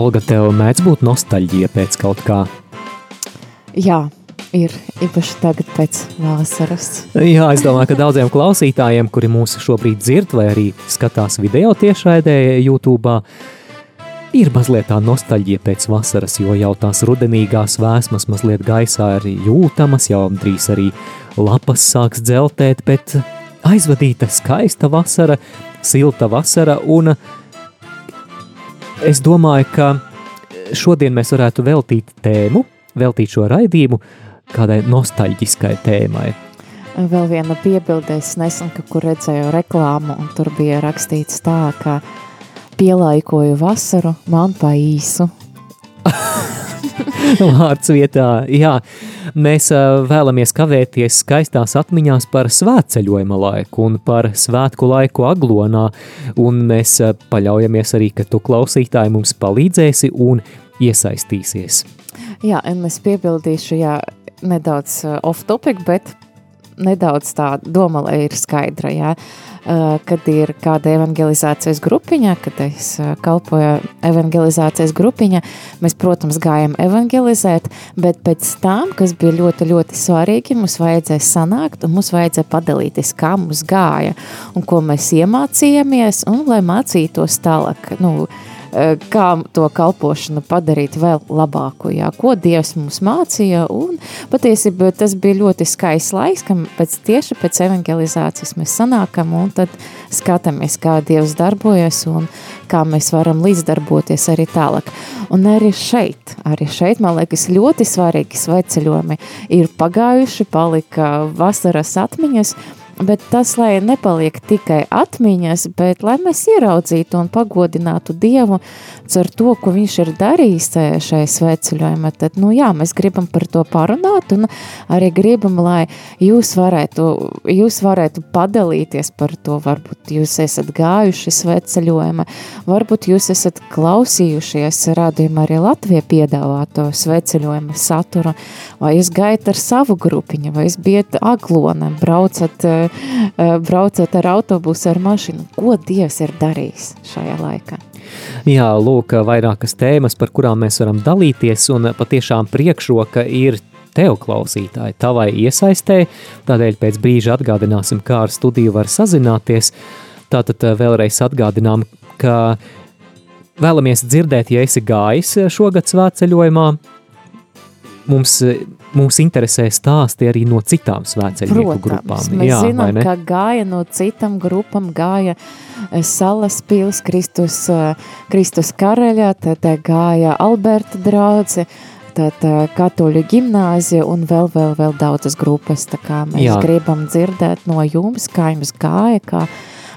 Olga, tev mēdz būt nostalģija pēc kaut kā. Jā, ir īpaši tagad pēc vasaras. Jā, es domāju, ka daudziem klausītājiem, kuri mūs šobrīd dzird vai arī skatās video tiešraidē YouTube, ir mazliet tā nostalģija pēc vasaras, jo jau tās rudenīgās vēsmas mazliet gaisā ir jūtamas, jau drīz arī lapas sāks dzeltēt, bet aizvadīta skaista vasara, silta vasara un es domāju, ka šodien mēs varētu veltīt tēmu, veltīt šo raidījumu kādai nostalģiskai tēmai. Vēl viena piebilde, es nesen kaut kur redzēju reklāmu, un tur bija rakstīts tā, ka pielaikoju vasaru man pa īsu. Vārds vietā, jā, mēs vēlamies kavēties skaistās atmiņās par svētceļojuma laiku un par svētku laiku aglonā, un mēs paļaujamies arī, ka tu klausītāji mums palīdzēsi un iesaistīsies. Jā, un es piebildīšu, jā, nedaudz off topic, bet nedaudz tā doma, lai ir skaidra, jā. Uh, kad ir kāda evangelizācijas grupiņa, kad es uh, kalpoju evangelizācijas grupiņa, mēs, protams, gājam evangelizēt, bet pēc tam, kas bija ļoti, ļoti svarīgi, mums vajadzēja sanākt un mums vajadzēja padalīties, kā mums gāja un ko mēs iemācījāmies un lai mācītos tālāk, nu, eh, kā to kalpošanu padarīt vēl labāku, jā, ko Dievs mums mācīja, un patiesībā tas bija ļoti skaists laiks, ka pēc tieši pēc evangelizācijas mēs sanākam un tad skatāmies, kā Dievs darbojas un kā mēs varam līdzdarboties arī tālāk. Un arī šeit, arī šeit, man liekas, ļoti svarīgi sveceļojumi ir pagājuši, palika vasaras atmiņas, Bet tas, lai nepaliek tikai atmiņas, bet lai mēs ieraudzītu un pagodinātu Dievu ar to, ko Viņš ir darījis šajā sveceļojumā, tad, nu jā, mēs gribam par to parunāt un arī gribam, lai jūs varētu, jūs varētu padalīties par to. Varbūt jūs esat gājuši sveceļojumā, varbūt jūs esat klausījušies rādījumā arī Latvijā piedāvāto sveceļojuma saturu, vai jūs gājat ar savu grupiņu, vai jūs bijat aglonam, braucat uh, braucot ar autobusu, ar mašīnu. Ko Dievs ir darījis šajā laikā? Jā, lūk, vairākas tēmas, par kurām mēs varam dalīties, un patiešām priekšroka ir tev, klausītāji, tavai iesaistē. Tādēļ pēc brīža atgādināsim, kā ar studiju var sazināties. Tātad vēlreiz atgādinām, ka vēlamies dzirdēt, ja esi gājis šogad svētceļojumā, mums, mums interesē stāsti arī no citām svētceļnieku Protams, grupām. mēs Jā, zinām, ka gāja no citām grupām, gāja eh, Salas pils, Kristus, eh, Kristus karaļa, tad eh, gāja Alberta draudze, tad katoļu gimnāzija un vēl, vēl, vēl daudzas grupas. Tā kā mēs Jā. gribam dzirdēt no jums, kā jums gāja, kā,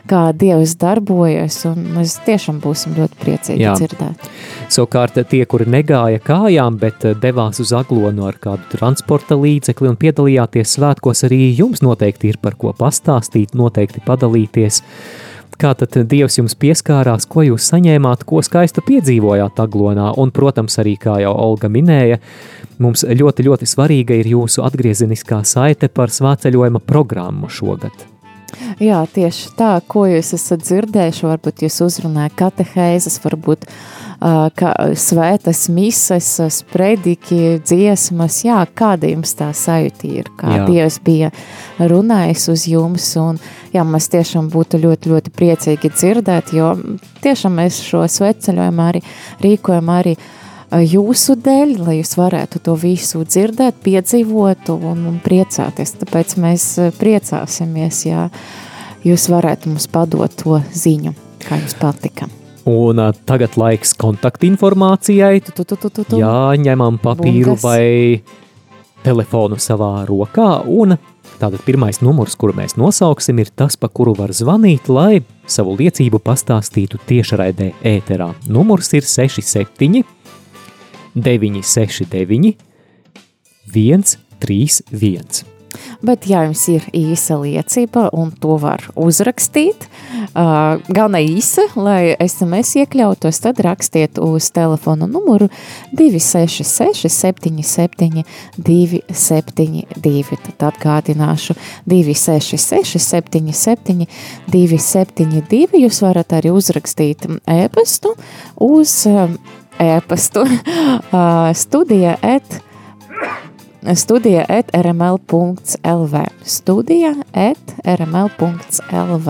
kā Dievs darbojas, un mēs tiešām būsim ļoti priecīgi Jā. dzirdēt. Savukārt tie, kuri negāja kājām, bet eh, devās uz aglonu ar kādu transporta līdzekli un piedalījāties svētkos, arī jums noteikti ir par ko pastāstīt, noteikti padalīties. Kā tad Dievs jums pieskārās, ko jūs saņēmāt, ko skaistu piedzīvojāt aglonā, un, protams, arī, kā jau Olga minēja, mums ļoti, ļoti svarīga ir jūsu atgriezeniskā saite par svētceļojuma programmu šogad. Jā, tieši tā, ko jūs esat dzirdējuši, varbūt jūs uzrunājat katehēzes, varbūt uh, kā svētas mises, sprediki, dziesmas, jā, kāda jums tā sajūta ir, kā Jā. Dievs bija runājis uz jums, un jā, mēs tiešām būtu ļoti, ļoti priecīgi dzirdēt, jo tiešām mēs šo sveceļojumu arī rīkojam arī ā, jūsu dēļ, lai jūs varētu to visu dzirdēt, piedzīvot un, un priecāties. Tāpēc mēs ā, priecāsimies, ja jūs varētu mums padot to ziņu, kā jums patika. Un uh, tagad laiks kontaktinformācijai. Tu, tu, tu, tu, tu. Jā, ņemam papīru Bungas. vai telefonu savā rokā. Un tātad pirmais numurs, kuru mēs nosauksim, ir tas, pa kuru var zvanīt, lai savu liecību pastāstītu tiešraidē ēterā. Numurs ir 67 969 131. Bet, ja jums ir īsa liecība, un to var uzrakstīt, uh, galvenā īsa, lai SMS iekļautos, tad rakstiet uz telefonu numuru 266 77 272. Tad atgādināšu 266 77 272. Jūs varat arī uzrakstīt e-pastu uz um, e-pastu studija et studija at rml.lv. Studija at rml.lv.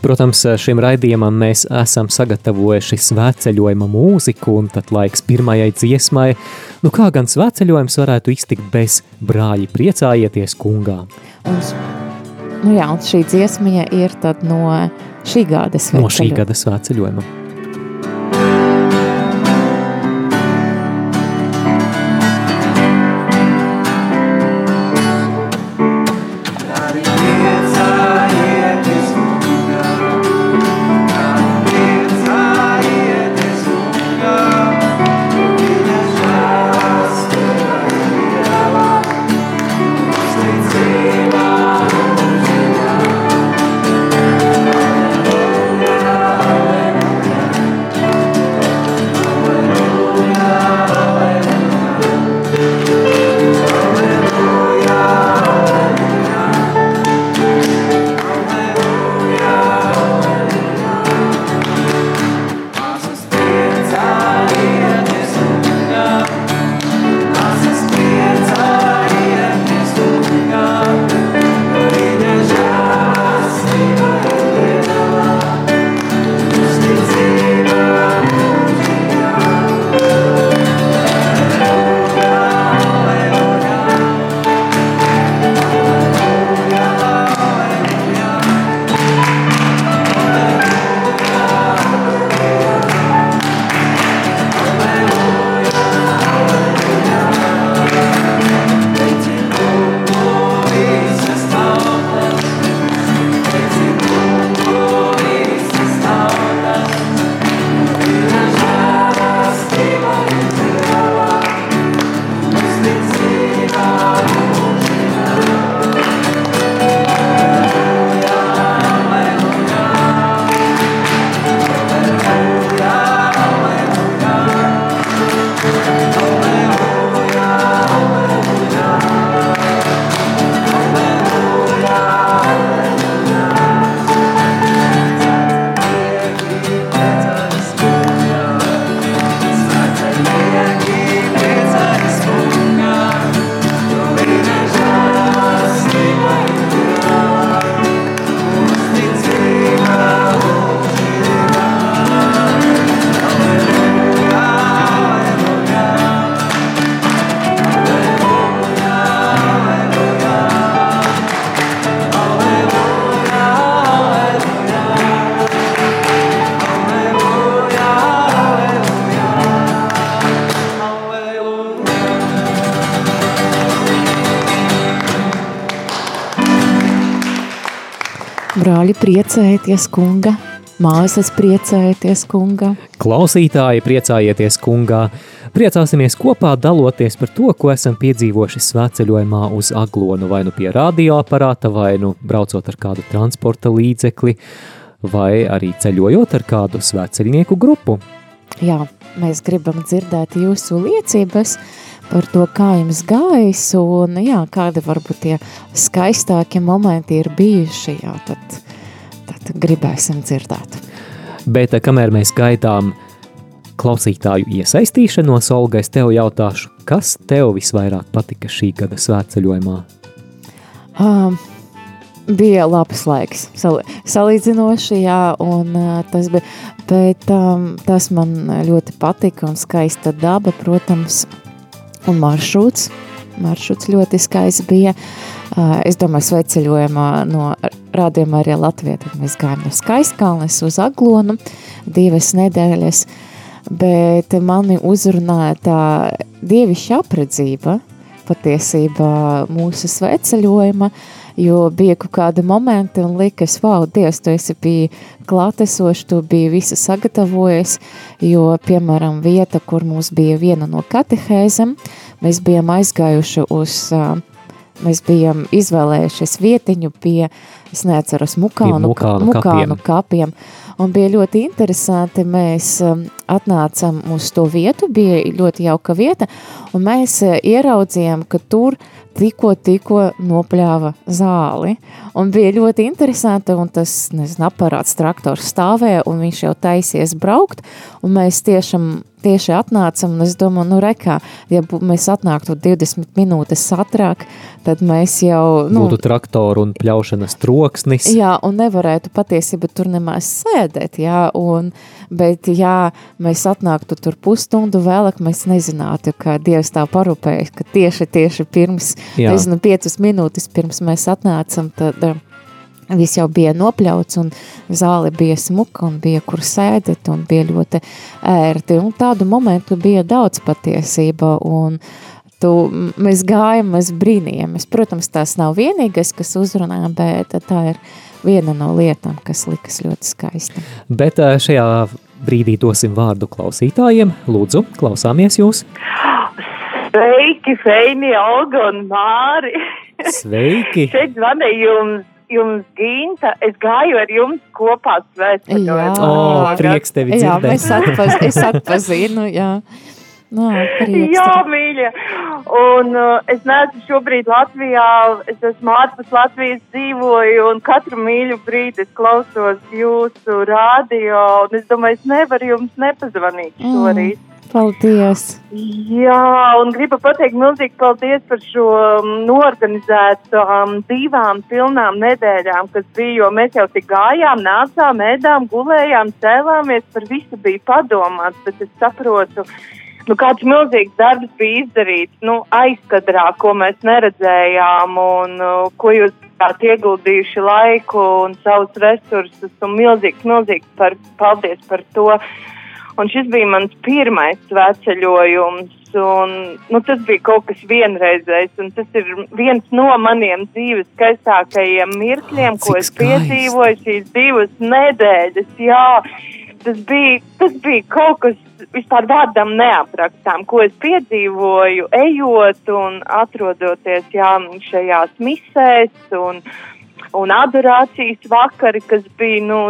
Protams, šim raidījumam mēs esam sagatavojuši svētceļojuma mūziku, un tad laiks pirmajai dziesmai. Nu, kā gan svētceļojums varētu iztikt bez brāļi priecājieties kungā? Un, nu jā, un šī dziesmiņa ir tad no šī gada No šī svētceļojuma. gada svētceļojuma. Priecājieties, kunga, māsas priecājieties, kunga. Klausītāji, priecājieties kungā! Priecāsimies kopā, daloties par to, ko esam piedzīvojuši svētceļojumā uz Aglonu, vai nu pie radioaparāta, vai nu braucot ar kādu transporta līdzekli, vai arī ceļojot ar kādu svētceļnieku grupu. Jā, mēs gribam dzirdēt jūsu liecības par to, kā jums gājis, un jā, kādi varbūt tie skaistākie momenti ir bijuši, jā, tad, tad gribēsim dzirdēt. Bet eh, kamēr mēs gaidām klausītāju iesaistīšanos, Olga, es tev jautāšu, kas tev visvairāk patika šī gada svētceļojumā? Um, bija labs laiks, sal salīdzinoši, jā, un uh, tas bija, bet um, tas man ļoti patika un skaista daba, protams, un maršruts. Maršruts ļoti skaists bija. Es domāju, sveceļojumā no rādījuma arī Latvijā. Tad mēs gājām no Skaistkalnes uz Aglonu divas nedēļas, bet mani uzrunāja tā dievišķa apredzība patiesībā mūsu sveceļojuma, jo bija kaut kādi momenti un likas, wow, Dievs, tu esi bija klātesoši, tu biji visu sagatavojies, jo, piemēram, vieta, kur mums bija viena no katehēzem, mēs bijām aizgājuši uz uh, Mēs bijām izvēlējušies vietiņu pie, es neatceros, mukānu, mukānu mukānu kapiem. kapiem. Un bija ļoti interesanti, mēs atnācam uz to vietu, bija ļoti jauka vieta, un mēs uh, ieraudzījām, ka tur tikko, tikko nopļāva zāli. Un bija ļoti interesanti, un tas, nezinu, aparāts traktors stāvēja, un viņš jau taisies braukt, un mēs tiešām tieši atnācam, un es domāju, nu rekā, ja mēs atnāktu 20 minūtes ātrāk, tad mēs jau, nu, Būtu traktoru un pļaušanas troksnis. Jā, un nevarētu patiesībā tur nemaz sēdēt, jā, un, bet jā, mēs atnāktu tur pusstundu vēlāk, mēs nezinātu, ka Dievs tā parūpējas, ka tieši, tieši pirms, Jā. nezinu, piecas minūtes pirms mēs atnācam, tad uh, viss jau bija nopļauts un zāle bija smuka un bija kur sēdēt un bija ļoti ērti, un tādu momentu bija daudz patiesība, un tu, mēs gājam, mēs brīnījāmies. Protams, tās nav vienīgais, kas uzrunā, bet tā ir viena no lietām, kas likas ļoti skaista. Bet ā, šajā brīdī dosim vārdu klausītājiem. Lūdzu, klausāmies jūs. Sveiki, Feini, Olga un Māri. Sveiki! Šeit zvanīja jums, jums Ginta. Es gāju ar jums kopā svētceļojumā. Jā. O, prieks tevi Jā, dzirdēt. mēs atpaz, es atpazinu, jā. Nā, prieks. Jā, mīļa. Un uh, es neesmu šobrīd Latvijā, es esmu ārpus Latvijas dzīvoju, un katru mīļu brīdi es klausos jūsu rādio, un es domāju, es nevaru jums nepazvanīt Mm. šorīt. Paldies. Jā, un gribu pateikt milzīgi paldies par šo um, norganizētām divām pilnām nedēļām, kas bija, jo mēs jau tik gājām, nācām, ēdām, gulējām, cēlāmies, par visu bija padomāts, bet es saprotu, nu kāds milzīgs darbs bija izdarīts, nu aizkadrā, ko mēs neredzējām un uh, ko jūs bijāt ieguldījuši laiku un savus resursus un milzīgs, milzīgs par, paldies par to. Un šis bija mans pirmais sveceļojums. Un, nu, tas bija kaut kas vienreizējs, un tas ir viens no maniem dzīves skaistākajiem mirkļiem, ko Cik es piedzīvoju šīs divas nedēļas. Jā, tas bija, tas bija kaut kas vispār vārdam neaprakstām, ko es piedzīvoju, ejot un atrodoties jā, šajās misēs un, un adorācijas vakari, kas bija, nu,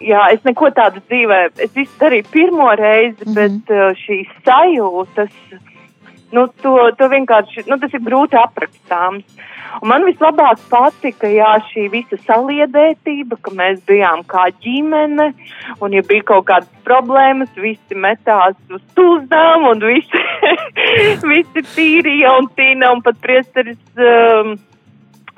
jā, es neko tādu dzīvē, es visu darīju pirmo reizi, mm -hmm. bet uh, šīs sajūtas, nu, to, to vienkārši, nu, ir grūti aprakstāms. Un man vislabāk patika, jā, šī visa saliedētība, ka mēs bijām kā ģimene, un ja bija kaut kādas problēmas, visi metās uz tūzdām, un visi, visi tīrīja un tīna, un pat priesteris, um,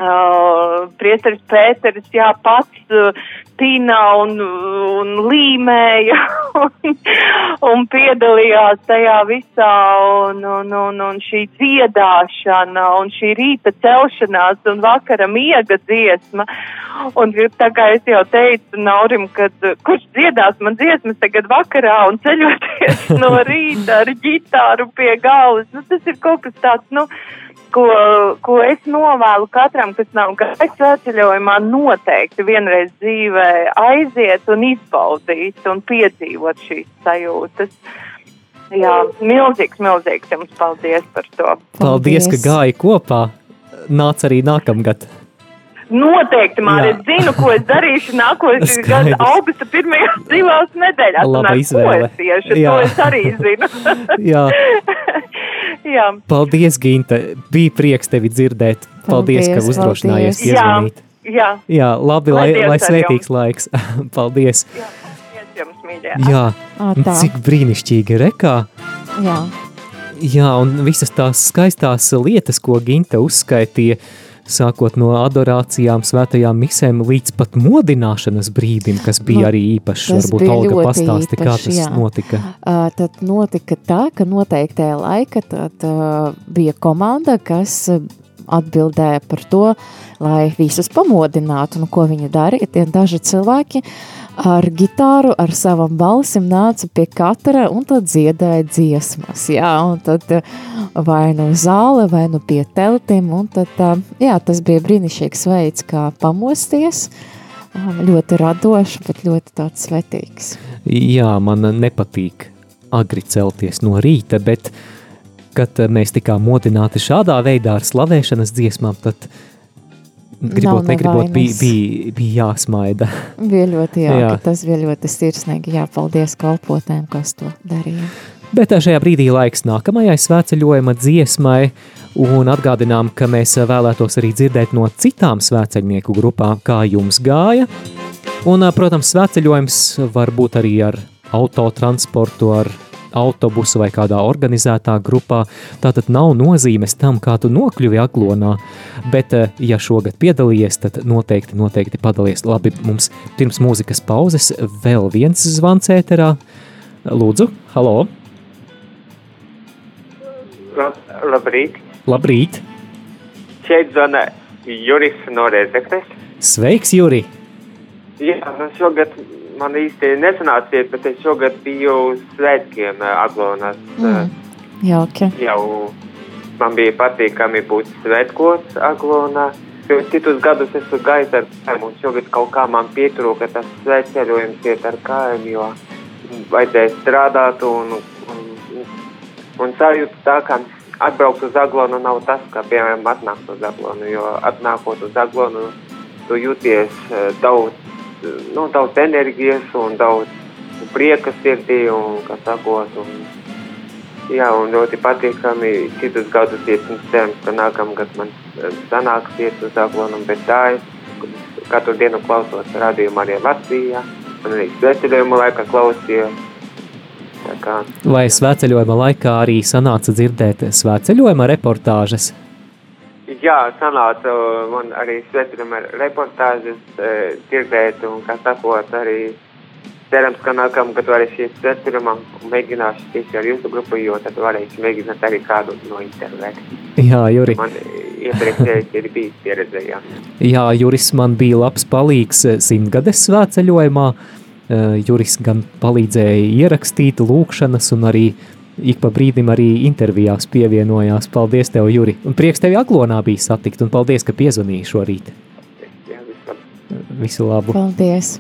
uh, priesteris Pēteris, jā, pats uh, tīna un, un līmēja un, un piedalījās tajā visā, un, un, un, un šī dziedāšana, un šī rīta celšanās, un vakara miega dziesma. Un tā kā es jau teicu Naurim, kad kurš dziedās man dziesmas tagad vakarā un ceļoties no rīta ar ģitāru pie galvas, nu tas ir kaut kas tāds, nu, ko, ko es novēlu katram, kas nav gājis svētceļojumā, noteikti vienreiz dzīvē aiziet un izbaudīt un piedzīvot šīs sajūtas. Jā, milzīgs, milzīgs jums paldies par to. Paldies, ka gāji kopā. Nāc arī nākamgad. Noteikti, Mārija, es zinu, ko es darīšu nākošais gada augusta pirmajās divās nedēļās. ko izvēle. es tieši, Jā. to es arī zinu. Jā, Jā. paldies, Ginta. Bija prieks tevi dzirdēt. Paldies, Paldies, ka uzdrošinājies paldies. Jā. Jā, Jā, labi, lai, Lai lai svētīgs laiks. paldies. jā, paldies jums, mīļie. Jā, tā. cik brīnišķīgi rekā. Jā. Jā, un visas tās skaistās lietas, ko Ginta uzskaitīja, sākot no adorācijām, svētajām misēm līdz pat modināšanas brīdim, kas bija Nu, arī īpašs. Varbūt Olga pastāsti, kā īpašs, tas jā. notika. Uh, tad notika tā, ka noteiktajā laika tad, uh, bija komanda, kas atbildēja par to, lai visus pamodinātu. Nu, ko viņi darīja? Tie daži cilvēki ar gitāru, ar savam balsim nāca pie katra un tad dziedāja dziesmas. Jā, un tad uh, vai nu zāle, vai nu pie teltiem. Un tad, uh, jā, tas bija brīnišķīgs veids, kā pamosties. Ļoti radošs, bet ļoti tāds svetīgs. Jā, man nepatīk agri celties no rīta, bet, kad eh, mēs tikām modināti šādā veidā ar slavēšanas dziesmām, tad, gribot, negribot, bija, bija, bija jāsmaida. Bija ļoti jauki, Jā. tas bija ļoti sirsnīgi. Jā, paldies kalpotēm, kas to darīja. Bet šajā brīdī laiks nākamajai svētceļojuma dziesmai, un atgādinām, ka mēs vēlētos arī dzirdēt no citām svētceļnieku grupām, kā jums gāja. Un, protams, svētceļojums var būt arī ar autotransportu, ar autobusu vai kādā organizētā grupā. Tātad nav nozīmes tam, kā tu nokļuvi aglonā, bet, eh, ja šogad piedalījies, tad noteikti, noteikti padalies. Labi, mums pirms mūzikas pauzes vēl viens zvans ēterā. Lūdzu, halo! Lab, labrīt! Labrīt! Šeit zvana Juris no Rezeknes. Sveiks, Juri! Jā, nu šogad man īsti nesanāca iet, bet es šogad biju uz svētkiem eh, Aglonās. Mm. Jauki. Jau man bija patīkami būt svētkos Aglonā. Citus gadus esmu gājis ar kājām, un šogad kaut kā man pietrūka tas svētceļojums iet ar kājām, jo vajadzēja strādāt un, un, un sajūta tā, ka atbraukt uz Aglonu nav tas, kā piemēram atnākt uz Aglonu, jo atnākot uz Aglonu tu jūties eh, daudz, eh, nu, daudz enerģijas un daudz prieka sirdī un, kā sakot, un, jā, un ļoti patīkami citus gadus iet un cerams, ka nākamgad man eh, sanāks iet uz Aglonu, bet tā es katru dienu klausos radījumu arī Latvijā, un arī sveceļojumu laikā klausījos. Kā, Vai svētceļojuma laikā arī sanāca dzirdēt svētceļojuma reportāžas? Jā, sanāca man arī sveicināma reportāžas e, dzirdēt, un, kā sakot, arī cerams, ka nākamgad sveicināmam un mēģināšu tieši ar jūsu grupu, jo tad varēšu mēģināt arī kādu no interneta. Jā, Juri. Man iepriekšējais ir bijis pieredze, jā. Jā, Juris man bija labs palīgs eh, simtgades svētceļojumā. Eh, Juris gan palīdzēja ierakstīt lūkšanas un arī ik pa brīdim arī intervijās pievienojās. Paldies tev, Juri. Un prieks tevi aglonā bija satikt un paldies, ka piezvanīji šorīt. Visu labu. Paldies!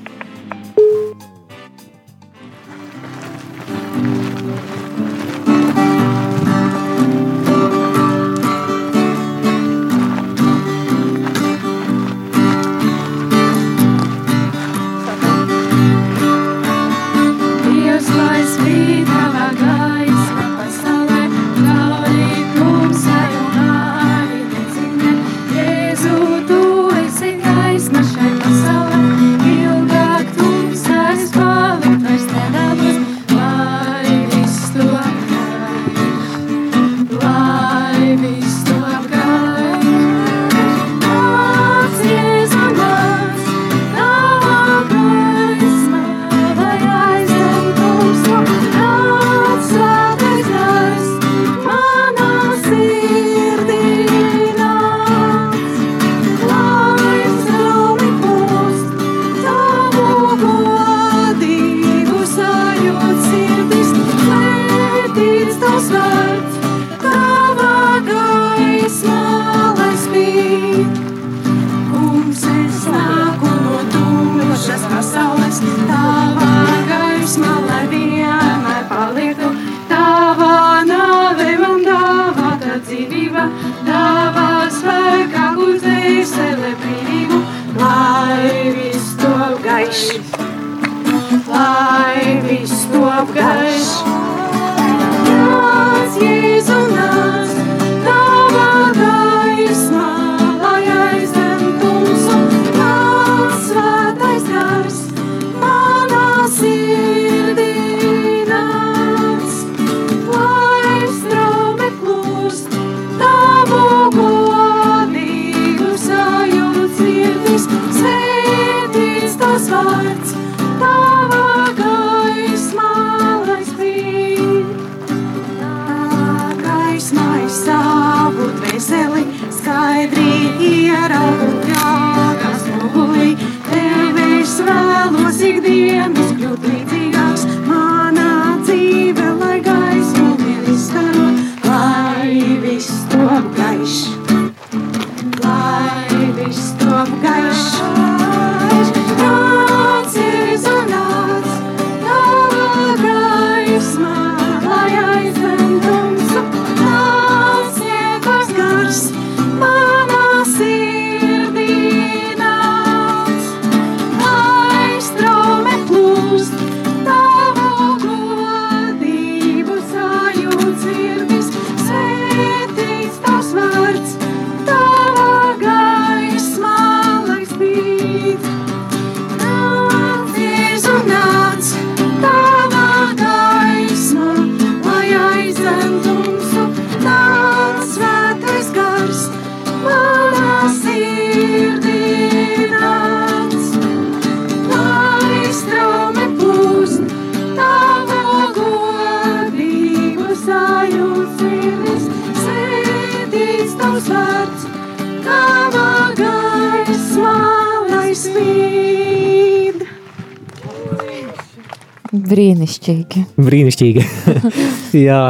Brīnišķīgi. Jā,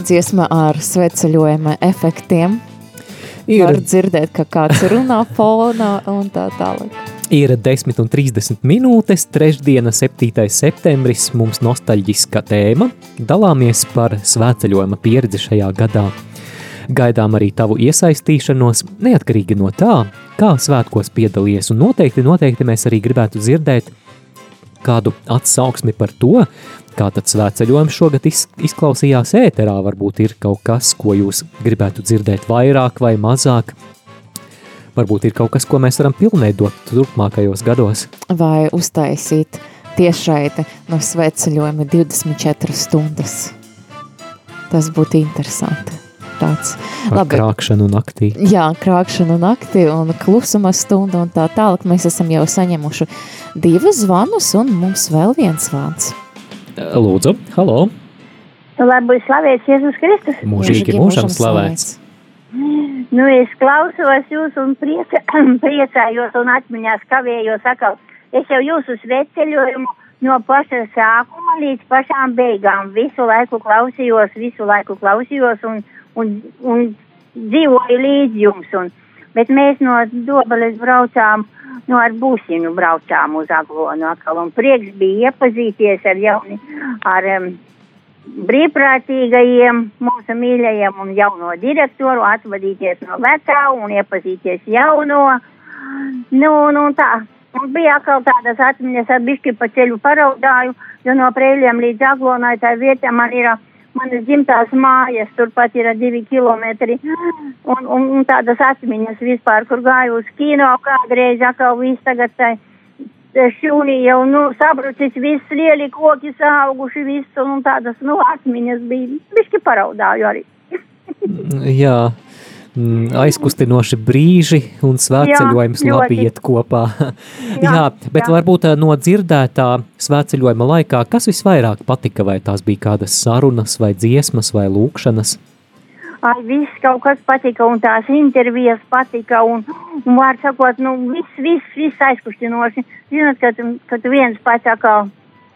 Dziesma ar sveceļojuma efektiem. Ir. Var dzirdēt, ka kāds runā fonā un tā tālāk. ir 10 un 30 minūtes, trešdiena, 7. septembris. Mums nostalģiska tēma. Dalāmies par svētceļojuma pieredzi šajā gadā. Gaidām arī tavu iesaistīšanos, neatkarīgi no tā, kā svētkos piedalījies. Un noteikti, noteikti mēs arī gribētu dzirdēt kādu atsauksmi par to, kā tad svētceļojums šogad iz, izklausījās ēterā. Varbūt ir kaut kas, ko jūs gribētu dzirdēt vairāk vai mazāk. Varbūt ir kaut kas, ko mēs varam pilnveidot turpmākajos gados. Vai uztaisīt tiešraidi no sveceļojuma 24 stundas. Tas būtu interesanti. Tāds. Ar krākšanu naktī. Jā, krākšanu naktī un klusuma stundu un tā tālāk. Mēs esam jau saņemuši divus zvanus un mums vēl viens zvans. Lūdzu, halo! Lai būtu slavēts Jēzus Kristus. Mūžīgi mūžam slavēts! Nu, es klausos jūs un prieka, priecājos un atmiņās kavējos atkal. Es jau jūsu sveceļojumu no paša sākuma līdz pašām beigām visu laiku klausījos, visu laiku klausījos un, un, un dzīvoju līdz jums. Un, bet mēs no Dobeles braucām, no ar būsinu braucām uz Aglonu atkal. Un prieks bija iepazīties ar jauni, ar um, brīvprātīgajiem, mūsu mīļajiem un jauno direktoru, atvadīties no vecā un iepazīties jauno. Nu, nu tā. Un bija atkal tādas atmiņas, ar bišķi pa ceļu paraudāju, jo no prēļiem līdz aglonai tā vietā man ir manas dzimtās mājas, turpat ir divi kilometri. Un, un, un tādas atmiņas vispār, kur gāju uz kino kādreiz, atkal viss tagad tai šūnī jau, nu, sabrucis viss, lieli koki sauguši viss, un tādas, nu, atmiņas bija, bišķi paraudāju arī. Jā, aizkustinoši brīži un svētceļojums Jā, labi iet kopā. jā, Jā, bet jā. varbūt no dzirdētā svētceļojuma laikā, kas visvairāk patika, vai tās bija kādas sarunas, vai dziesmas, vai lūkšanas? Ai, viss kaut kas patika, un tās intervijas patika, un, un var sakot, nu, viss, viss, viss aizkustinoši. Zināt, ka, tu- ka tu viens pats atkal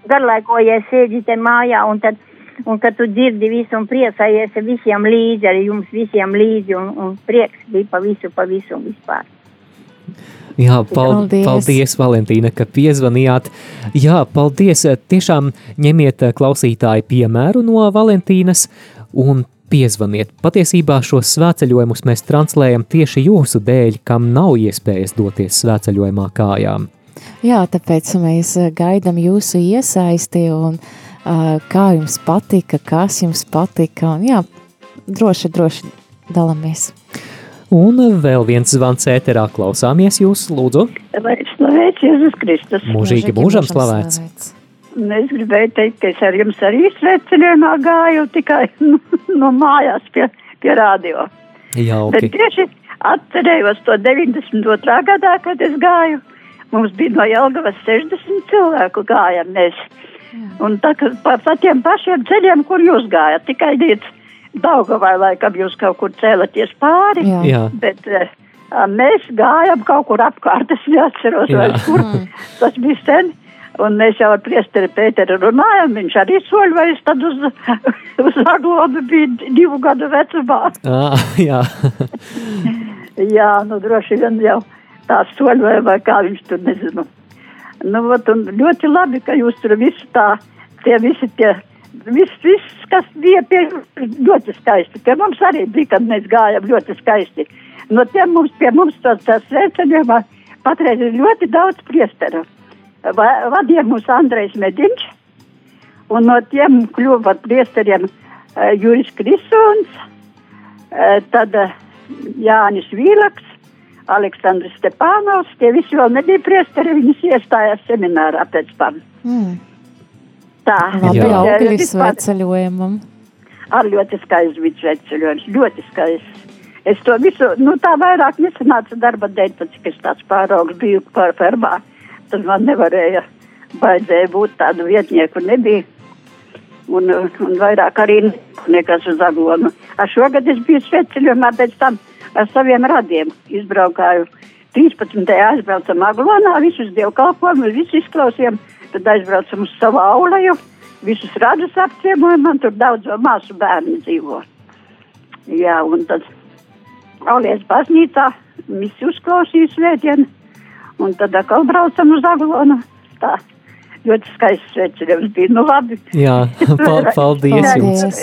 garlaikojies, sēdi te mājā, un tad, un kad tu dzirdi visu un priecājies visiem līdzi, arī jums visiem līdzi, un, un prieks bija pa visu, pa visu un vispār. Jā, pal paldies. Paldies. Valentīna, ka piezvanījāt. Jā, paldies. Tiešām ņemiet ā, klausītāji piemēru no Valentīnas un piezvaniet. Patiesībā šos svētceļojumus mēs translējam tieši jūsu dēļ, kam nav iespējas doties svētceļojumā kājām. Jā, tāpēc mēs eh, gaidām jūsu iesaisti un uh, kā jums patika, kas jums patika. Un, jā, droši, droši dalāmies. Un vēl viens zvans ēterā klausāmies jūs, lūdzu. Lai slavēts Jēzus Kristus. Mūžīgi mūžam slavēts. Un Es gribēju teikt, ka es ar jums arī sveceļojumā gāju tikai nu, no mājās pie, pie radio. Jauki. Bet tieši atcerējos to 92. gadā, kad es gāju. Mums bija no Jelgavas 60 cilvēku gājām mēs. Un tā kā pa, pa tiem pašiem ceļiem, kur jūs gājat, tikai līdz, Daugavai laikam jūs kaut kur cēlaties pāri, Jā. Jā. bet eh, mēs gājām kaut kur apkārt, es neatceros Jā. vairs, kur tas bija sen. Un mēs jau ar priesteri Pēteru runājām, viņš arī soļojas tad uz, uz Aglonu bija divu gadu vecumā. Ah, jā. Jā, nu droši vien jau tā soļoja vai kā viņš tur nezinu. Nu, vat, ļoti labi, ka jūs tur visu tā, tie visi tie, viss, viss, kas bija pie ļoti skaisti. Pie mums arī bija, kad mēs gājām ļoti skaisti. No tiem mums, pie mums tas, sveicinājumā patreiz ir ļoti daudz priesteru. Va- Vadīja mūs Andrejs Mediņš, un no tiem kļuva priesteriem uh, Juris Krisons, uh, tad uh, Jānis Vīlaks, Aleksandrs Stepānovs, tie visi vēl nebija priesteri, viņas iestājās seminārā pēc tam. Mm. Tā, eh, augļi sveceļojumam. Ar ļoti skaists bija sveceļojums, ļoti skaists. Es to visu, nu tā vairāk nesanāca darba dēļ, tad cik es tāds pāraugs biju par fermā, tad man nevarēja, baidzēja būt tādu vietnieku, nebija. Un, un vairāk arī nekas uz aglonu. Ar šogad es biju sveceļojumā pēc tam ar saviem radiem. Izbraukāju 13. aizbraucam aglonā, visus dievkalpojumus, visus izklausījām. Tad aizbraucam uz savu aulaju, visus radus apciemojam, man tur daudz māsu bērni dzīvo. Jā, un tad Aulies baznīcā visi uzklausīja svētdienu, un tad atkal braucam uz aglonu. Tā, ļoti skaists sveceļojums bija, nu labi. Jā, pal paldies jums.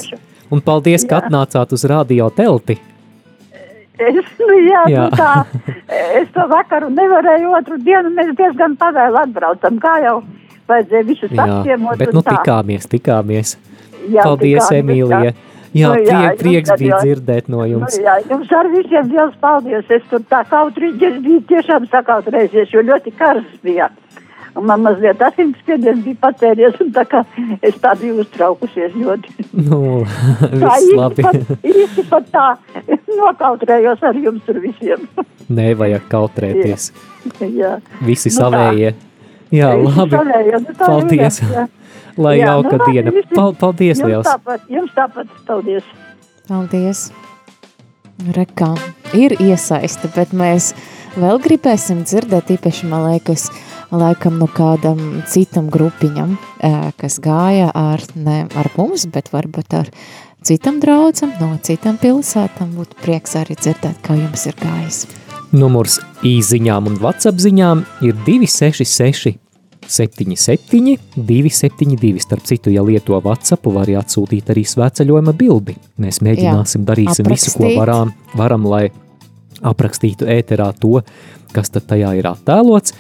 Un paldies, ka Jā. atnācāt uz radio telti. Es, nu, jā, Jā. Nu, tā, es to vakaru nevarēju, otru dienu mēs diezgan pavēlu atbraucam, kā jau vajadzēja visus apciemot. bet nu tā. tikāmies, tikāmies. Jā, Paldies, tikāmies, Emīlija. jā. Jā, Nu, jā, prie, prieks bija jau- dzirdēt no jums. Nu, jā, jums ar visiem liels paldies. Es tur tā kautrīgi es biju tiešām sakautrējies, jo ļoti karsts bija. Un man mazliet asinsspiediens bija pacēries, un tā kā es tā biju uztraukusies ļoti. Nu, Tā viss īsti labi. pat, īsti pat tā nokautrējos ar jums tur visiem. Nevajag kautrēties. jā. Visi Nu tā. savējie. Jā, Visi labi. savējie, nu tā Paldies. jā. Lai Jā, jauka nu diena. visi- Pal- Paldies jums liels. Tāpat, jums tāpat, paldies. Paldies! Rekā ir iesaiste, bet mēs vēl gribēsim dzirdēt, īpaši man liekas, laikam no kādam citam grupiņam, kas gāja ar, ne ar mums, bet varbūt ar citam draudzam, no citam pilsētam. Būtu prieks arī dzirdēt, kā jums ir gājis. Numurs īziņām un WhatsApp ziņām ir 266 77 272. Starp citu, ja lieto WhatsApp, var arī atsūtīt arī svētceļojuma bildi. Mēs mēģināsim, Jā, darīsim visu, ko aprakstīt. varam, varam, lai aprakstītu ēterā to, kas tad tajā ir attēlots.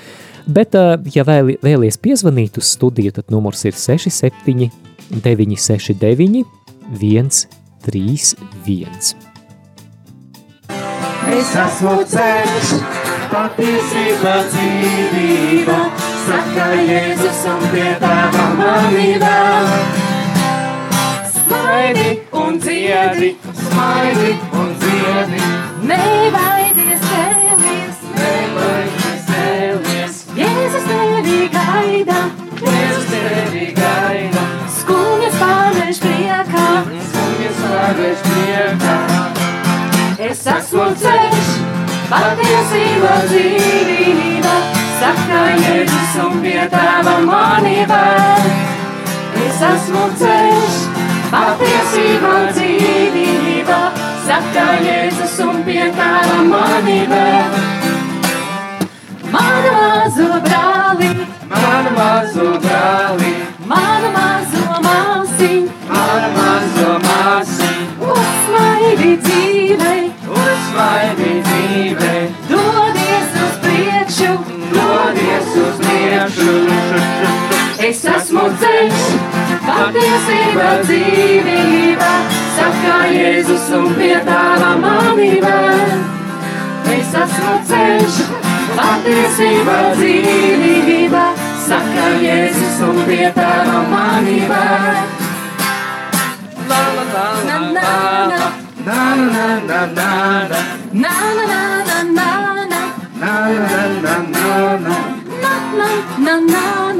Bet, ā, ja vēl, vēlies piezvanīt uz studiju, tad numurs ir 67 969 131. Es esmu ceļš, patiesība dzīvība, saka Jēzus un pie tava manība. Smaidi un dziedi, smaidi un dziedi, nebaidies cēlies, nebaidies cēlies. Jēzus tevi gaida, Jēzus tevi gaida, skumjas pārvērš priekā, skumjas pārvērš priekā. Es esmu ceļš, patiesība dzīvība, saka Jēzus un pie tava manība. Es esmu ceļš, patiesība dzīvība, saka Jēzus un pie tava manība. Manu mazo brāli, manu mazo brāli, manu mazo māsiņu, manu mazo māsiņu. Uzsmaidi dzīvei, uzsmaidi dzīvei, dodies uz priekšu, dodies uz priekšu. Es esmu ceļš, patiesība dzīvība, saka Jēzus un pie tava manība. Es esmu ceļš, patiesība dzīvība, saka Jēzus un pie tava manība. La la la la la la. Na na na na na na na na na na na na na na na na na na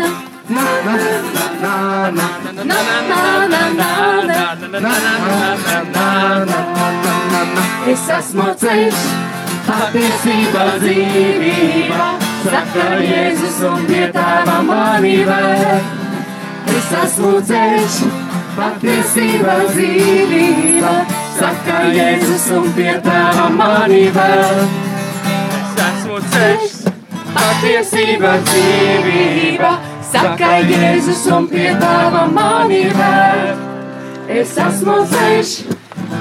Es esmu ceļš, patiesība, dzīvība, saka Jēzus un pie tēva mani vēl. Es esmu ceļš, patiesība, dzīvība, saka Jēzus un pie tēva mani vēl. Es esmu ceļš, patiesība, dzīvība, saka Jēzus un pie tēva mani vēl. Es esmu ceļš,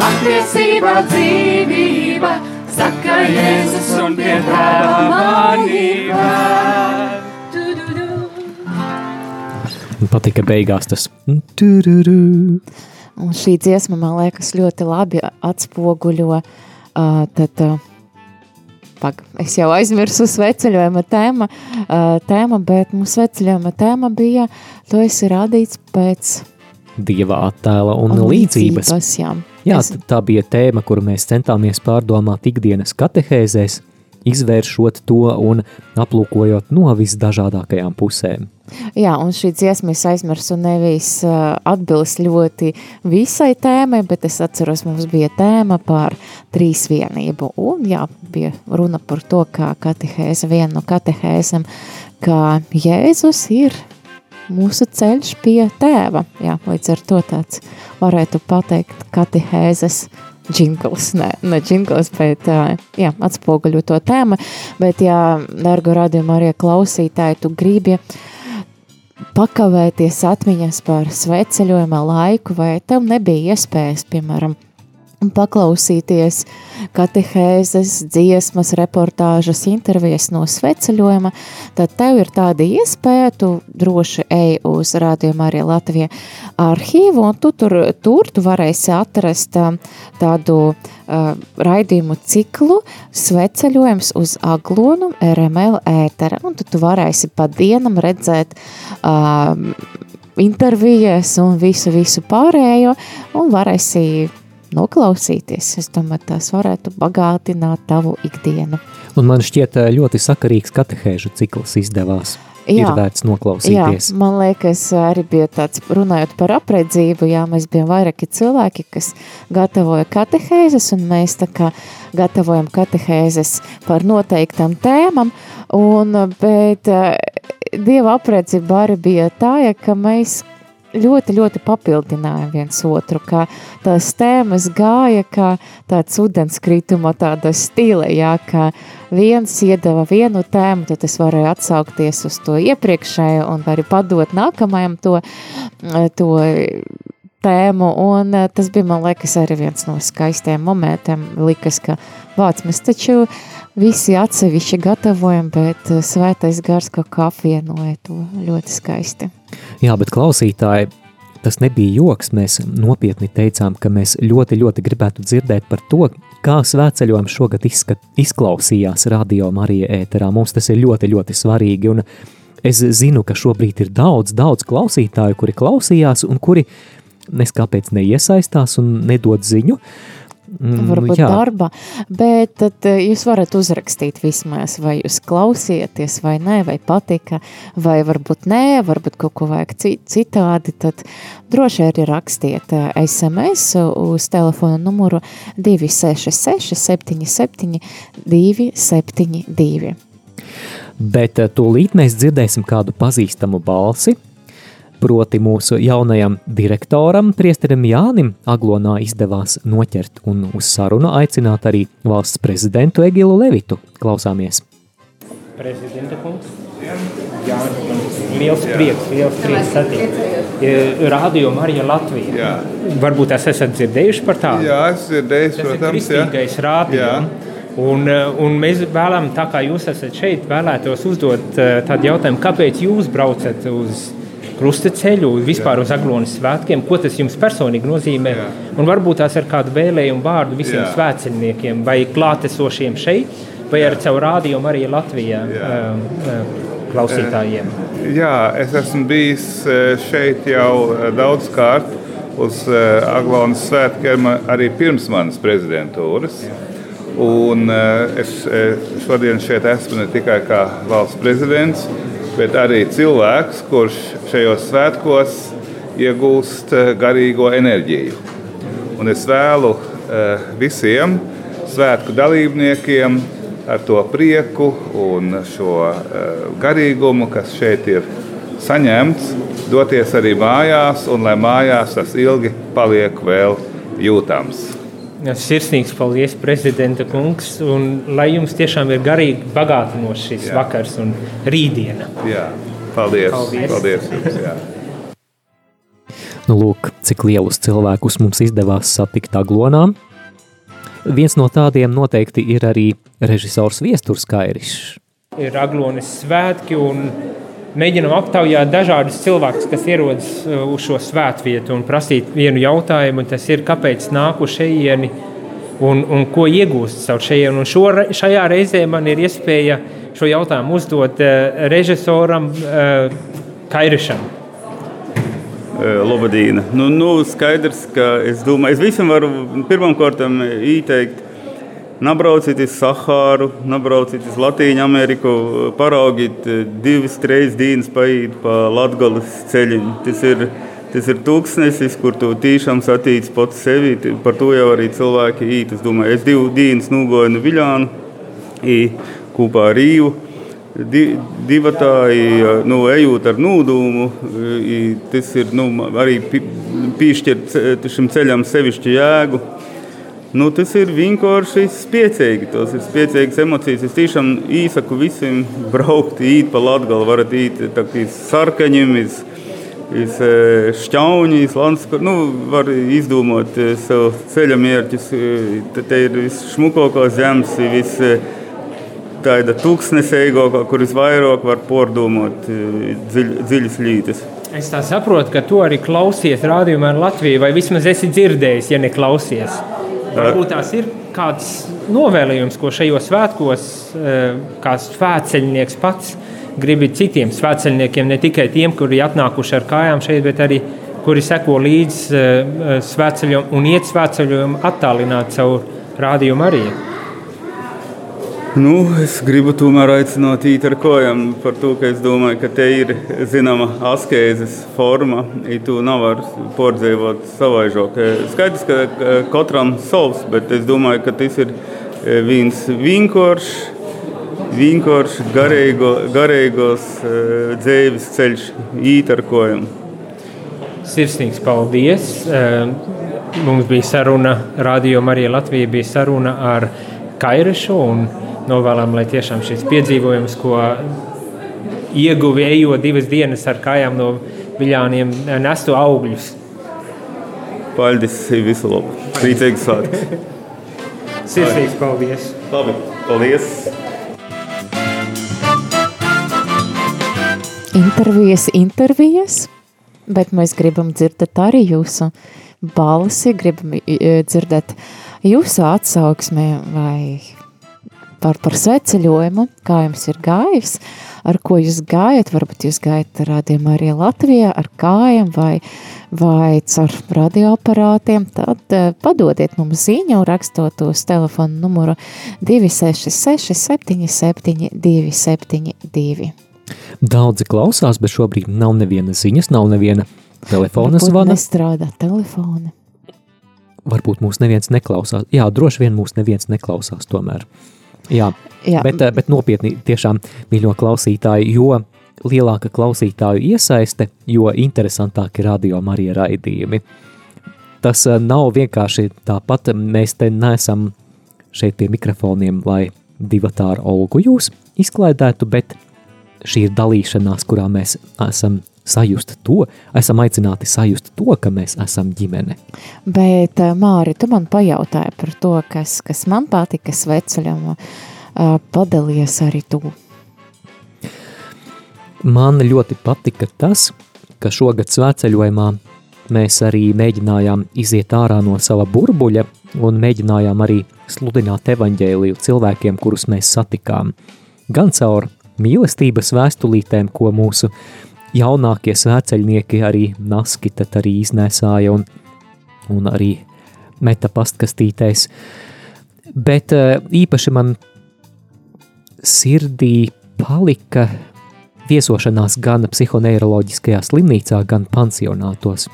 patiesība, dzīvība, saka Jēzus un pie tēva mani vēl. Man patika beigās tas. tururu. Un šī dziesma, man liekas, ļoti labi atspoguļo uh, tad, uh, pag, es jau aizmirsu sveceļojuma tēma, uh, tēma, bet mūsu sveceļojuma tēma bija, tu esi radīts pēc Dieva attēla un, un līdzības. līdzības jā. Jā, tā bija tēma, kuru mēs centāmies pārdomāt ikdienas katehēzēs, izvēršot to un aplūkojot no visdažādākajām pusēm. Jā, un šī dziesma es aizmirsu nevis uh, atbilst ļoti visai tēmai, bet es atceros, mums bija tēma par trīsvienību. Un jā, bija runa par to, kā katehēze, viena no katehēzēm, ka Jēzus ir mūsu ceļš pie tēva. Jā, līdz ar to tāds varētu pateikt katehēzes džingls, ne, ne džingls, bet ā, jā, atspoguļo to tēmu. Bet, jā, dargo radījumu arī klausītāji, tu gribi pakavēties atmiņas par sveceļojuma laiku, vai tev nebija iespējas, piemēram, paklausīties katehēzes, dziesmas, reportāžas, intervijas no sveceļojuma, tad tev ir tāda iespēja, tu droši ej uz rādījumu arī Latvija arhīvu, un tu tur, tur tu varēsi atrast ā, tādu uh, raidījumu ciklu sveceļojums uz aglonu RML ētera, un tu, tu varēsi pa dienam redzēt uh, intervijas un visu, visu pārējo, un varēsi noklausīties. Es domāju, tas varētu bagātināt tavu ikdienu. Un man šķiet eh, ļoti sakarīgs katehēžu cikls izdevās. Jā. Ir vērts noklausīties. Jā, man liekas, arī bija tāds, runājot par apredzību, jā, mēs bijām vairāki cilvēki, kas gatavoja katehēzes, un mēs tā kā gatavojam katehēzes par noteiktām tēmām, un, bet eh, Dieva apredzība arī bija tā, ja, ka mēs ļoti, ļoti papildinājām viens otru, kā tās tēmas gāja, kā tāds ūdenskrituma tāda stile, jā, ka viens iedeva vienu tēmu, tad es varēju atsaukties uz to iepriekšējo un arī padot nākamajam to, to tēmu, un eh, tas bija, man liekas, arī viens no skaistiem momentiem, likas, ka vāc, mēs taču visi atsevišķi gatavojam, bet eh, svētais gars kaut kā apvienoja to ļoti skaisti. Jā, bet klausītāji, tas nebija joks. Mēs nopietni teicām, ka mēs ļoti, ļoti gribētu dzirdēt par to, kā svētceļojums šogad izskat, izklausījās radio Marija ēterā. Mums tas ir ļoti, ļoti svarīgi. Un es zinu, ka šobrīd ir daudz, daudz klausītāju, kuri klausījās un kuri nes kāpēc neiesaistās un nedod ziņu. Mm, varbūt jā. darbā, bet tad eh, jūs varat uzrakstīt vismaz, vai jūs klausieties vai nē, vai patika, vai varbūt nē, varbūt kaut ko vajag ci- citādi, tad droši arī rakstiet eh, SMS uz telefona numuru 266 77 272. Bet eh, tūlīt mēs dzirdēsim kādu pazīstamu balsi. Proti mūsu jaunajam direktoram, Priesterim Jānim, Aglonā izdevās noķert un uz sarunu aicināt arī valsts prezidentu Egilu Levitu. Klausāmies! Prezidenta kungs. Jā, liels prieks, liels prieks satikt. Radio Marija Latvija. Jā. Varbūt es esat dzirdējuši par tādu? Jā, es dzirdēju, Tas ir protams. kristīgais radio. Un, eh, un mēs vēlamies, tā kā jūs esat šeit, vēlētos uzdot eh, tādu jautājumu, kāpēc jūs braucat uz krustaceļu, vispār uz Aglonas svētkiem, ko tas jums personīgi nozīmē, Jā. un varbūt tās ar kādu vēlējumu vārdu visiem Jā. svētceļniekiem vai klātesošiem šeit, vai ar caur rādījumu arī Latvijā um, um, klausītājiem. Jā, es esmu bijis eh, šeit jau eh, daudz kārt uz eh, Aglonas svētkiem, arī pirms manas prezidentūras. Un eh, es eh, šodien šeit esmu ne tikai kā valsts prezidents, bet arī cilvēks, kurš šajos svētkos iegūst eh, garīgo enerģiju. Un es vēlu eh, visiem svētku dalībniekiem ar to prieku un šo garīgumu, kas šeit ir saņemts, doties arī mājās, un lai mājās tas ilgi paliek vēl jūtams. Sirsnīgs paldies, prezidenta kungs, un lai jums tiešām ir garīgi bagātinošs šis jā. vakars un rītdiena. Jā, paldies. Paldies, paldies jums. Jā. Nu, lūk, cik lielus cilvēkus mums izdevās satikt Aglonā. Viens no tādiem noteikti ir arī režisors Viesturs Kairišs. Ir Aglonas svētki un mēģinam aptaujāt dažādus cilvēkus, kas ierodas uh, uz šo svētvietu un prasīt vienu jautājumu. Tas ir, kāpēc nāk uz šejieni un, un ko iegūst caur šejienu. Un šo, šajā reizē man ir iespēja šo jautājumu uzdot uh, režisoram uh, Kairišam. Lobadīna. Nu, nu, skaidrs, ka es domāju, es visam varu pirmām kārtām ieteikt Nabrauciet uz Sahāru, nabrauciet uz Latviju Ameriku, paraugiet eh, divas, trīs dienas paiet pa Latvijas ceļiem. Tas ir, tas ir tūkstnesis, kur tu tiešām satīc pats sevi. Par to jau arī cilvēki īt. Es domāju, es divas dienas nogoju no Viļānu, kopā ar Rīvu. Di, divatā, nu, ejot ar nūdumu, tas ir nu, arī piešķirt šim ceļam sevišķu jēgu. Nu, tas ir vienkārši spēcīgi. Tas ir spēcīgas emocijas. Es tiešām īsaku visiem braukt, īt pa Latviju. Varat īt uz sarkaņiem, iz, iz šķaunīs, landskur. Nu, var izdomāt sev ceļa mērķus. Te ir visšmukākā zemes, vis tāda tūkstnesīgākā, kur visvairāk var pordomāt dziļ, dziļas lītes. Es saprotu, ka tu arī klausies rādījumā ar Latviju, vai vismaz esi dzirdējis, ja neklausies. Varbūt tās ir kāds novēlējums, ko šajos svētkos, eh, kā svētceļnieks pats grib citiem svētceļniekiem, ne tikai tiem, kuri atnākuši ar kājām šeit, bet arī kuri seko līdzi eh, svētceļam un iet svētceļojumam attālināt savu rādījumu arī. Nu, es gribu tomēr aicināt ar kājām par to, ka es domāju, ka te ir zināma askēzes forma, ja tu nevar pordzēvot savaižok. Skaidrs, ka katram savs, bet es domāju, ka tas ir e, viens vienkāršs, vienkārši garīgo, garīgos e, dzīves ceļš īt ar kājām. Sirsnīgs paldies! E, mums bija saruna, Radio Marija Latvija bija saruna ar Kairišu un novēlam, lai tiešām šis piedzīvojums, ko ieguvi ejot divas dienas ar kājām no viļāniem, nestu augļus. Paldies, visu labu! Priecīgs svētkus! Sirsnīgs paldies! Labi, paldies! Intervijas, intervijas, bet mēs gribam dzirdēt arī jūsu balsi, gribam dzirdēt jūsu atsauksmi vai par, par sveceļojumu, kā jums ir gājis, ar ko jūs gājat, varbūt jūs gājat rādījumā arī Latvijā ar kājām vai, vai caur radioaparātiem, tad uh, padodiet mums ziņu, rakstot uz telefonu numuru 266 77 272. Daudzi klausās, bet šobrīd nav neviena ziņas, nav neviena telefona zvana. Nestrādā telefoni. Varbūt mūs neviens neklausās. Jā, droši vien mūs neviens neklausās tomēr. Jā, Jā. Bet, eh, bet nopietni tiešām, mīļo klausītāji, jo lielāka klausītāju iesaiste, jo interesantāki radio Marija raidījumi. Tas eh, nav vienkārši tāpat, mēs te neesam šeit pie mikrofoniem, lai divatā ar Olgu jūs izklaidētu, bet šī ir dalīšanās, kurā mēs esam sajust to, esam aicināti sajust to, ka mēs esam ģimene. Bet, eh, Māri, tu man pajautāji par to, kas, kas man patika sveceļam, padalies arī tu. Man ļoti patika tas, ka šogad svētceļojumā mēs arī mēģinājām iziet ārā no sava burbuļa un mēģinājām arī sludināt evaņģēliju cilvēkiem, kurus mēs satikām. Gan caur mīlestības vēstulītēm, ko mūsu jaunākie svēceļnieki arī naski arī iznēsāja un, un arī meta pastkastītēs. Bet eh, īpaši man sirdī palika viesošanās gan psihoneiroloģiskajā slimnīcā, gan pansionātos.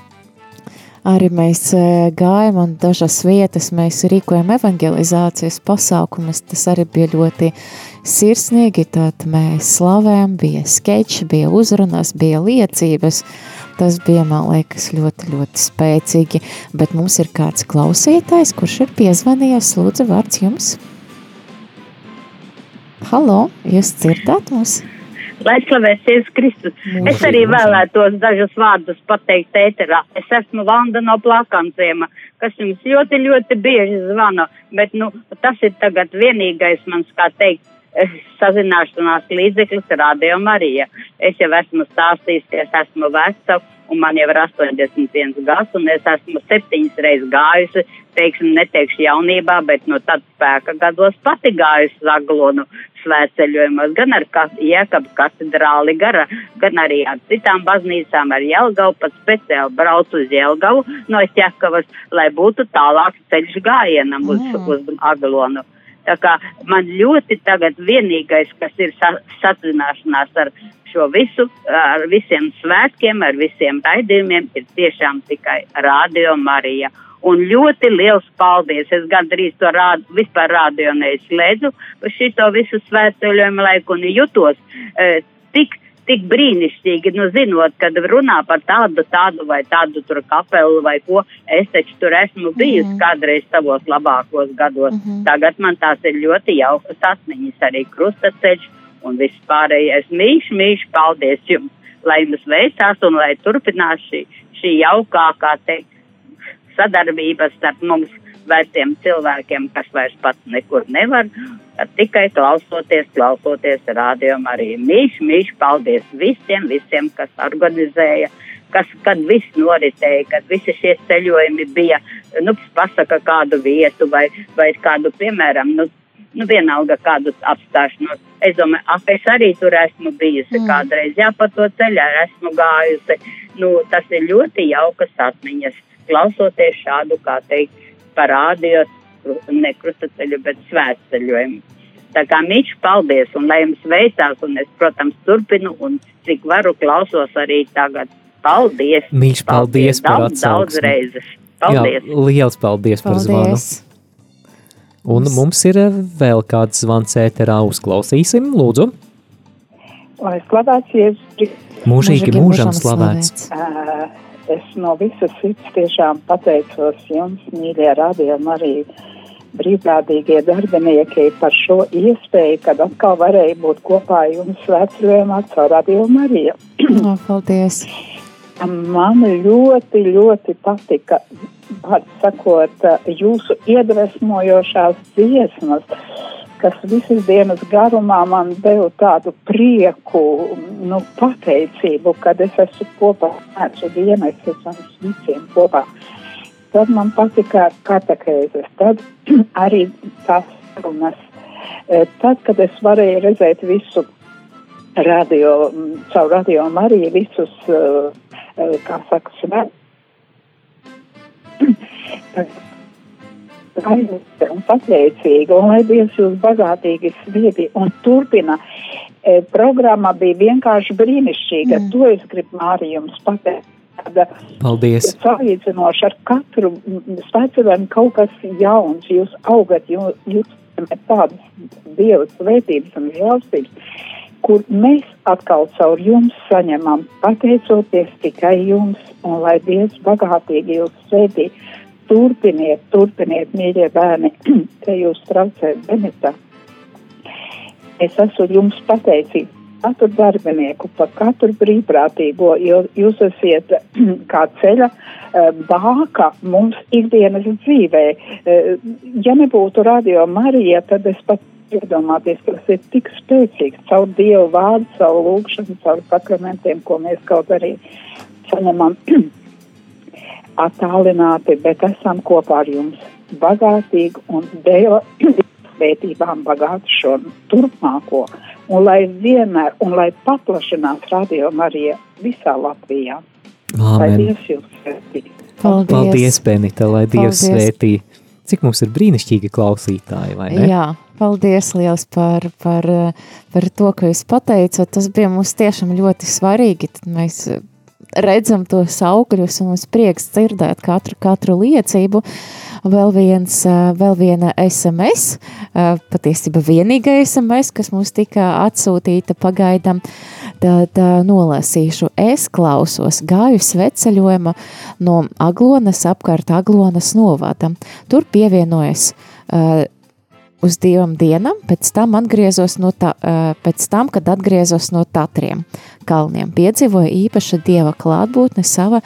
arī mēs eh, gājām un dažas vietas mēs rīkojam evangelizācijas pasākumus. Tas arī bija ļoti sirsnīgi, tad mēs slavējam, bija skeči, bija uzrunas, bija liecības. Tas bija, man liekas, ļoti, ļoti spēcīgi, bet mums ir kāds klausītājs, kurš ir piezvanījies, lūdzu, vārds jums. Halo, jūs dzirdat mūs? Lai slavēs Jēzus Kristus. Es arī vēlētos dažus vārdus pateikt ēterā. Es esmu Vanda no Plākanciema, kas jums ļoti, ļoti bieži zvana, bet, nu, tas ir tagad vienīgais mans, kā teikt, sazināšanās līdzeklis Radio Marija. Es jau esmu stāstījusies, esmu veca, un man jau ir 81 gads, un es esmu septiņas reizes gājusi, teiksim, neteikšu jaunībā, bet no tad spēka gados pati gājusi Zaglonu svētceļojumos, gan ar Jēkabu katedrāli, gan, gan arī ar citām baznīcām, ar Jelgavu, pat speciāli braucu uz Jelgavu no Ķekavas, lai būtu tālāk ceļš gājienam uz, mm. uz Aglonu. Tā kā man ļoti tagad vienīgais, kas ir sa sazināšanās ar šo visu, ar visiem svētkiem, ar visiem raidījumiem, ir tiešām tikai Radio Marija. Un ļoti liels paldies! Es gandrīz to rādu, vispār rādio neizslēdzu par šito visu svētceļojumu laiku un jutos e, tik, tik brīnišķīgi, nu zinot, kad runā par tādu, tādu vai tādu tur kapelu vai ko, es taču tur esmu bijusi mm. kādreiz savos labākos gados. Mm -hmm. Tagad man tās ir ļoti jaukas atmiņas, arī krustaceļš un viss pārējais. Mīļš, mīļš, paldies jums, lai jums veicās un lai turpinās šī, šī jaukā, kā teikt, sadarbības starp mums veciem cilvēkiem, kas vairs pats nekur nevar, tikai klausoties, klausoties rādījumu arī. Mīļš, mīļš, paldies visiem, visiem, kas organizēja, kas, kad viss noritēja, kad visi šie ceļojumi bija, nu, pasaka kādu vietu vai, vai kādu, piemēram, nu, nu vienalga kādu apstāšanos. Es domāju, ap es arī tur esmu bijusi mm. kādreiz, jā, pa to ceļā esmu gājusi. Nu, tas ir ļoti jaukas atmiņas klausoties šādu, kā teikt, parādījos ne krustaceļu, bet svētceļojumu. Tā kā mīļš, paldies, un lai jums veicās, un es, protams, turpinu, un cik varu klausos arī tagad. Paldies! Mīļš, paldies, paldies par daudz, daudz reizes. Paldies! Jā, liels paldies, paldies. par zvanu! Un mums ir eh, vēl kāds zvans ēterā, uzklausīsim, lūdzu. Lai slavēts Jēzus. Mūžīgi mūžam slavēts. Uh, Es no visas sirds tiešām pateicos jums, mīļie radījumi, arī brīvprātīgie darbinieki par šo iespēju, kad atkal varēja būt kopā jums svētceļojumā caur Radio Mariju. no, paldies! Man ļoti, ļoti patika, var sakot, jūsu iedvesmojošās dziesmas kas visas dienas garumā man deva tādu prieku, nu, pateicību, kad es esmu kopā ar šo dienu, es esmu visiem kopā. Tad man patika katekēzes, tad arī tās runas. E, tad, kad es varēju redzēt visu radio, caur radio Mariju, visus, e, e, kā saka, svētkus aizmirsta un pateicīga, un lai Dievs jūs bagātīgi sviedi un turpina. E, programma bija vienkārši brīnišķīga, mm. to es gribu Māri jums pateikt. Paldies! Salīdzinoši ar katru spēcēm kaut kas jauns, jūs augat, jūs, jūs tādas Dieva svētības un žēlstības, kur mēs atkal caur jums saņemam, pateicoties tikai jums, un lai Dievs bagātīgi jūs svētī turpiniet, turpiniet, mīļie bērni, te jūs traucējat Benita. Es esmu jums pateicīga katru darbinieku, par katru brīvprātīgo, jūs esat kā ceļa eh, bāka mums ikdienas dzīvē. Eh, ja nebūtu radio Marija, tad es pat iedomāties, ka tas ir tik spēcīgs caur Dievu vārdu, caur lūgšanu, caur sakramentiem, ko mēs kaut arī saņemam attālināti, bet esam kopā ar jums bagātīgi un dēļ svētībām bagātu šo turpmāko. Un lai vienmēr, un lai paplašinās radio Marija visā Latvijā. Āmen. Lai Dievs jūs svētī. Paldies, Paldies Benita, lai Dievs paldies. svētī. Cik mums ir brīnišķīgi klausītāji, vai ne? Jā, paldies liels par, par, par to, ka jūs pateicat. Tas bija mums tiešām ļoti svarīgi. Tad mēs redzam tos augļus un mums prieks dzirdēt katru, katru liecību. Vēl, viens, vēl viena SMS, patiesībā vienīgā SMS, kas mums tika atsūtīta pagaidām, tad nolasīšu. Es klausos gāju sveceļojuma no Aglonas apkārt Aglonas novada. Tur pievienojas uz divām dienām, pēc tam no tā, pēc tam, kad atgriezos no Tatriem kalniem. Piedzīvoju īpaša dieva klātbūtne sava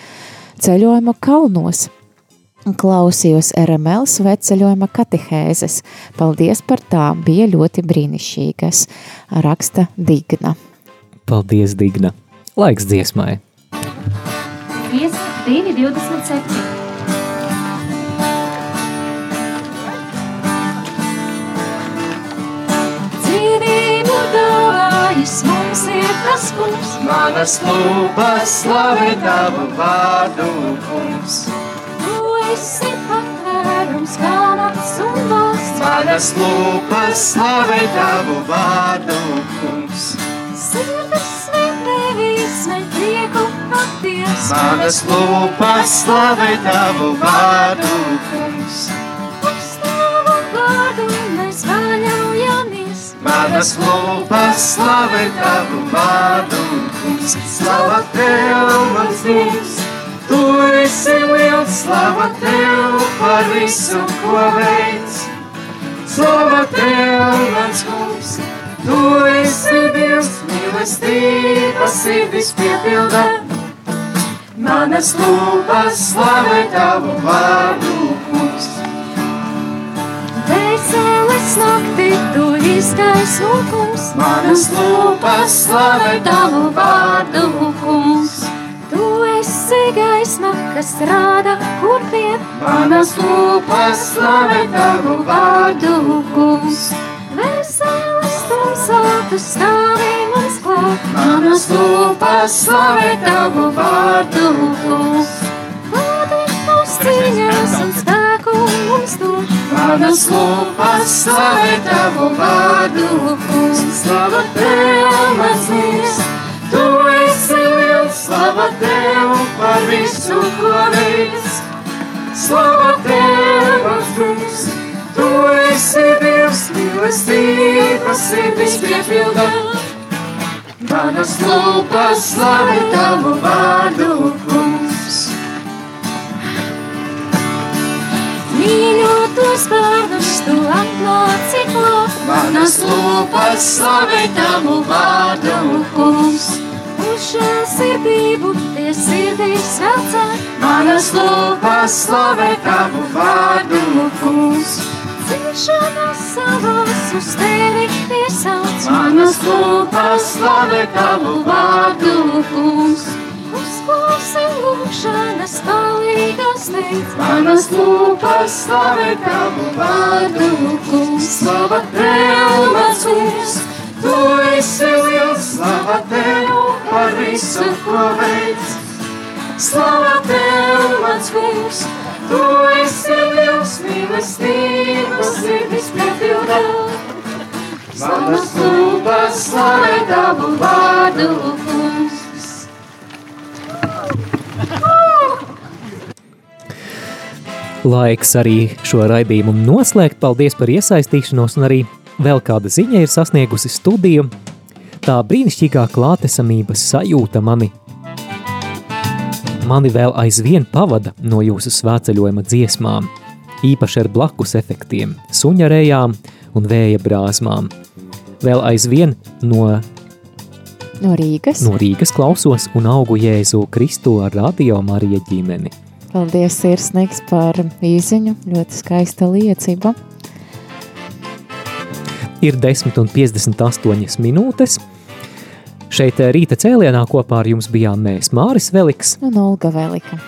ceļojuma kalnos. Klausījos RML sveceļojuma katehēzes. Paldies par tām, bija ļoti brīnišķīgas, raksta Digna. Paldies, Digna! Laiks dziesmai! 2, 27. Dāvājis mums ir tas kungs, Manas lūpas slavē tavu vārdu, kungs. tu esi patvērums, pamats un valsts. Manas lūpas slavē tavu vārdu, kungs. Sirds svētēvīs, ne prieku atties. Manas lūpas slavē tavu vārdu, kungs. Uz tavu vārdu mēs paļaujamies. Manas lūpas slavē tavu vārdu, kungs. Slava tev, mans kungs. Tu esi liels, slava tev par visu, ko veids. Slava tev, mans kungs. Tu esi Dievs, mīlestība sirdis piepilda. Manas lūpas slavē tavu vārdu, kungs. Dvēseles naktī tu izgaismo kungs. Manas lūpas slavē tavu vārdu kungs. Tu esi gaisma, kas rāda, kur vien. Manas lūpas slavē tavu vārdu, kungs. Dvēseles tumsā tu stāvi mums klāt. Manas lūpas slavē tavu vārdu, kungs. Vadi mūs cīņās un spēku mums dod. Manas lūpas slavē tavu vārdu, kungs. Slava tev, kungs. Tu esi liels, slava tev par visu, ko veids. Slava tev, kungs. Tu esi Dievs, mīlestība sirdis piepilda. Manas lūpas slavē tavu vārdu, kungs. Mīļotos bērnus tu atnāci klāt. Manas lūpas slavē tavu vārdu, kungs. Uz žēlsirdību tie sirdīs velcē. Manas lūpas slavē tavu vārdu, kungs. Ciešanas savās uz tevi piesauc. Manas lūpas slavē tavu vārdu, kungs. Uzklausi lūkšanas palīgas teic. Manas lūpas slavē tavu vārdu, kungs. Slava tev, mans kungs. Tu esi liels, slava tev par visu, ko veids. Slava tev, mans kungs. Tu esi liels, mīlestības sirdis piepildā. Manas lūpas slavē tavu vārdu, Laiks arī šo raidījumu noslēgt. Paldies par iesaistīšanos, un arī vēl kāda ziņa ir sasniegusi studiju. Tā brīnišķīgā klātesamības sajūta mani, mani vēl aizvien pavada no jūsu svētceļojuma dziesmām, īpaši ar blakus efektiem, suņarējām un vēja brāzmām. Vēl aizvien no No Rīgas. No Rīgas klausos un augu Jēzu Kristu ar radio Marija ģimeni. Paldies, Sirsnieks, par īziņu. Ļoti skaista liecība. Ir 10 un 58 minūtes. Šeit rīta cēlienā kopā ar jums bijām mēs Māris Veliks un Olga Velika.